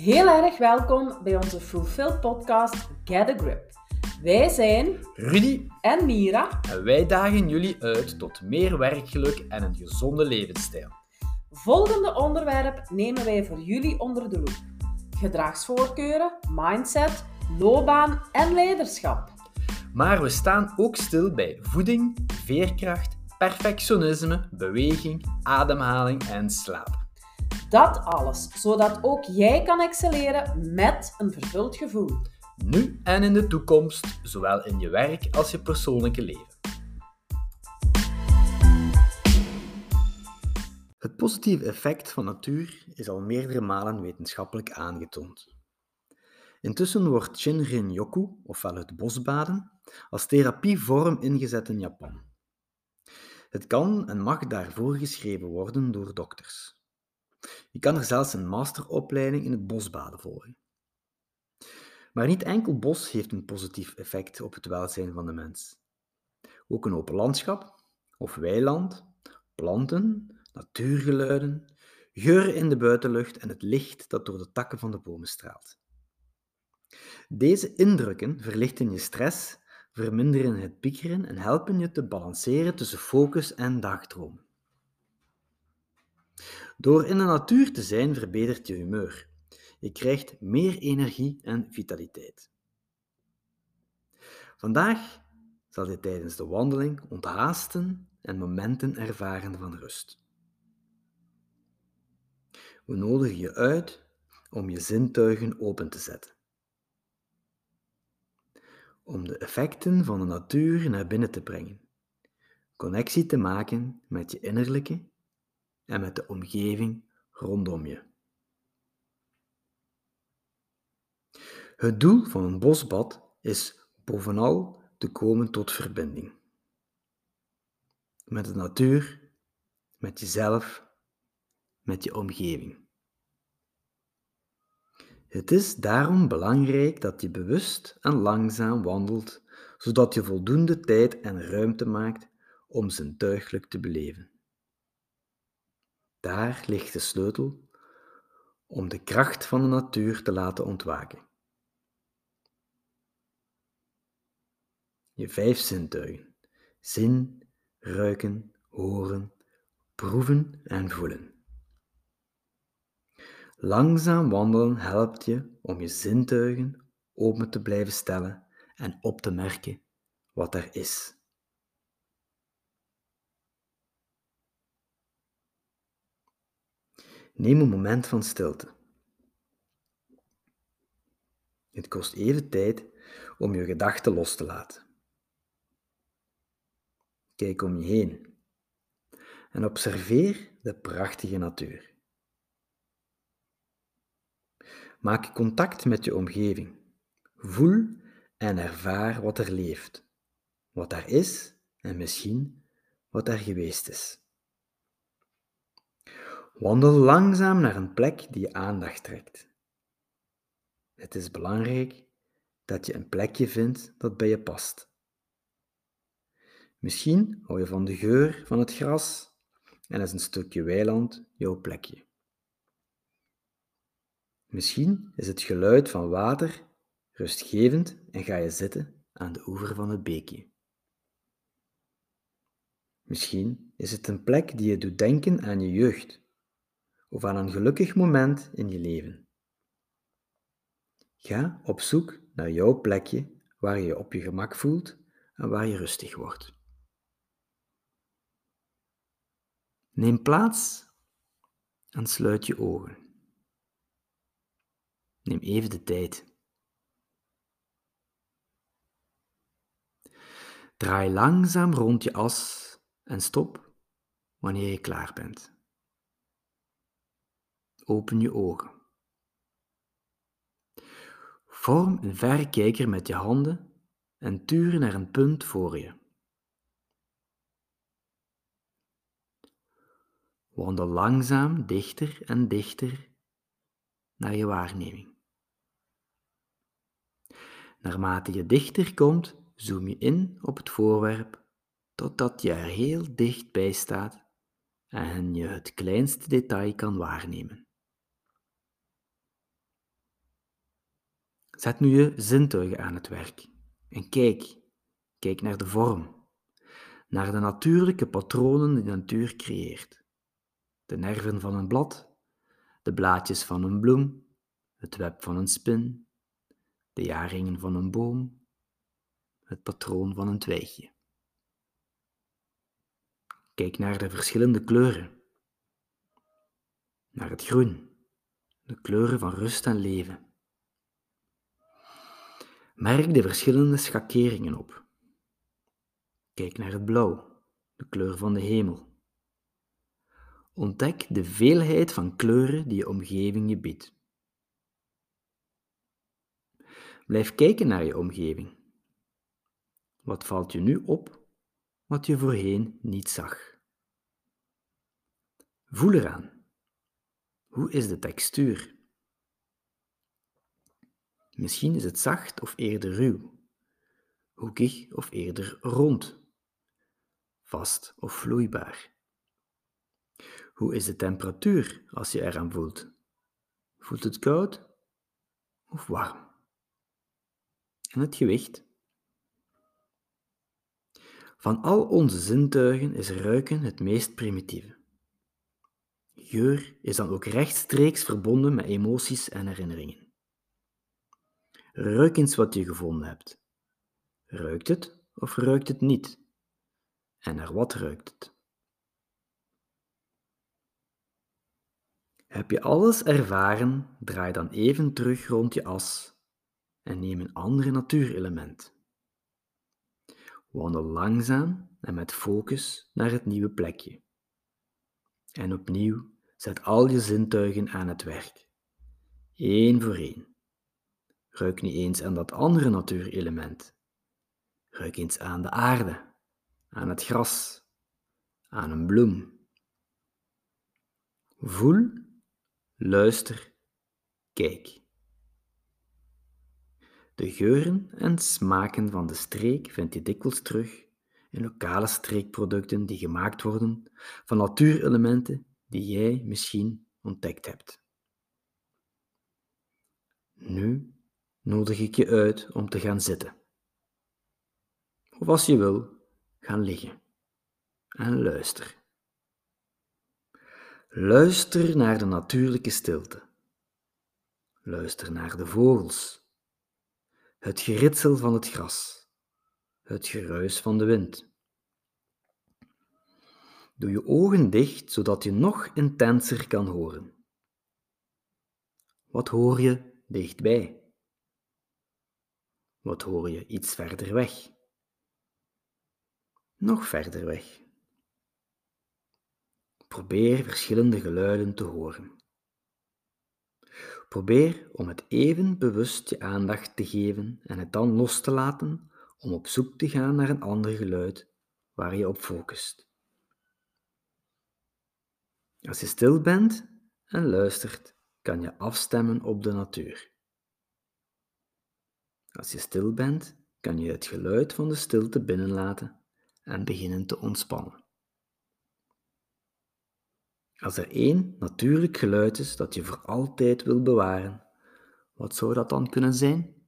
Heel erg welkom bij onze Fulfilled podcast Get a Grip. Wij zijn Rudy en Mira. en wij dagen jullie uit tot meer werkgeluk en een gezonde levensstijl. Volgende onderwerp nemen wij voor jullie onder de loep: gedragsvoorkeuren, mindset, loopbaan en leiderschap. Maar we staan ook stil bij voeding, veerkracht, perfectionisme, beweging, ademhaling en slaap. Dat alles, zodat ook jij kan excelleren met een vervuld gevoel. Nu en in de toekomst, zowel in je werk als je persoonlijke leven. Het positieve effect van natuur is al meerdere malen wetenschappelijk aangetoond. Intussen wordt Shinrin-yoku, ofwel het bosbaden, als therapievorm ingezet in Japan. Het kan en mag daarvoor geschreven worden door dokters. Je kan er zelfs een masteropleiding in het bosbaden volgen. Maar niet enkel bos heeft een positief effect op het welzijn van de mens. Ook een open landschap of weiland, planten, natuurgeluiden, geuren in de buitenlucht en het licht dat door de takken van de bomen straalt. Deze indrukken verlichten je stress, verminderen het piekeren en helpen je te balanceren tussen focus en dagdroom. Door in de natuur te zijn verbetert je humeur. Je krijgt meer energie en vitaliteit. Vandaag zal je tijdens de wandeling onthaasten en momenten ervaren van rust. We nodigen je uit om je zintuigen open te zetten. Om de effecten van de natuur naar binnen te brengen. Connectie te maken met je innerlijke en met de omgeving rondom je. Het doel van een bosbad is bovenal te komen tot verbinding. Met de natuur, met jezelf, met je omgeving. Het is daarom belangrijk dat je bewust en langzaam wandelt, zodat je voldoende tijd en ruimte maakt om zintuigelijk te beleven. Daar ligt de sleutel om de kracht van de natuur te laten ontwaken. Je vijf zintuigen: zien, ruiken, horen, proeven en voelen. Langzaam wandelen helpt je om je zintuigen open te blijven stellen en op te merken wat er is. Neem een moment van stilte. Het kost even tijd om je gedachten los te laten. Kijk om je heen en observeer de prachtige natuur. Maak contact met je omgeving. Voel en ervaar wat er leeft, wat er is en misschien wat er geweest is. Wandel langzaam naar een plek die je aandacht trekt. Het is belangrijk dat je een plekje vindt dat bij je past. Misschien hou je van de geur van het gras en is een stukje weiland jouw plekje. Misschien is het geluid van water rustgevend en ga je zitten aan de oever van het beekje. Misschien is het een plek die je doet denken aan je jeugd of aan een gelukkig moment in je leven. Ga op zoek naar jouw plekje waar je je op je gemak voelt en waar je rustig wordt. Neem plaats en sluit je ogen. Neem even de tijd. Draai langzaam rond je as en stop wanneer je klaar bent. Open je ogen. Vorm een verrekijker met je handen en tuur naar een punt voor je. Wandel langzaam dichter en dichter naar je waarneming. Naarmate je dichter komt, zoom je in op het voorwerp totdat je er heel dicht bij staat en je het kleinste detail kan waarnemen. Zet nu je zintuigen aan het werk en kijk. Kijk naar de vorm, naar de natuurlijke patronen die de natuur creëert. De nerven van een blad, de blaadjes van een bloem, het web van een spin, de jaringen van een boom, het patroon van een twijgje. Kijk naar de verschillende kleuren, naar het groen, de kleuren van rust en leven. Merk de verschillende schakeringen op. Kijk naar het blauw, de kleur van de hemel. Ontdek de veelheid van kleuren die je omgeving je biedt. Blijf kijken naar je omgeving. Wat valt je nu op wat je voorheen niet zag? Voel eraan. Hoe is de textuur? Misschien is het zacht of eerder ruw, hoekig of eerder rond, vast of vloeibaar. Hoe is de temperatuur als je eraan voelt? Voelt het koud of warm? En het gewicht? Van al onze zintuigen is ruiken het meest primitieve. Geur is dan ook rechtstreeks verbonden met emoties en herinneringen. Ruik eens wat je gevonden hebt. Ruikt het of ruikt het niet? En naar wat ruikt het? Heb je alles ervaren, draai dan even terug rond je as en neem een ander natuurelement. Wandel langzaam en met focus naar het nieuwe plekje. En opnieuw zet al je zintuigen aan het werk, één voor één. Ruik niet eens aan dat andere natuurelement. Ruik eens aan de aarde, aan het gras, aan een bloem. Voel, luister, kijk. De geuren en smaken van de streek vind je dikwijls terug in lokale streekproducten die gemaakt worden van natuurelementen die jij misschien ontdekt hebt. Nu nodig ik je uit om te gaan zitten. Of als je wil, gaan liggen. En luister. Luister naar de natuurlijke stilte. Luister naar de vogels. Het geritsel van het gras. Het geruis van de wind. Doe je ogen dicht zodat je nog intenser kan horen. Wat hoor je dichtbij? Wat hoor je iets verder weg? Nog verder weg. Probeer verschillende geluiden te horen. Probeer om het even bewust je aandacht te geven en het dan los te laten om op zoek te gaan naar een ander geluid waar je op focust. Als je stil bent en luistert, kan je afstemmen op de natuur. Als je stil bent, kan je het geluid van de stilte binnenlaten en beginnen te ontspannen. Als er één natuurlijk geluid is dat je voor altijd wil bewaren, wat zou dat dan kunnen zijn?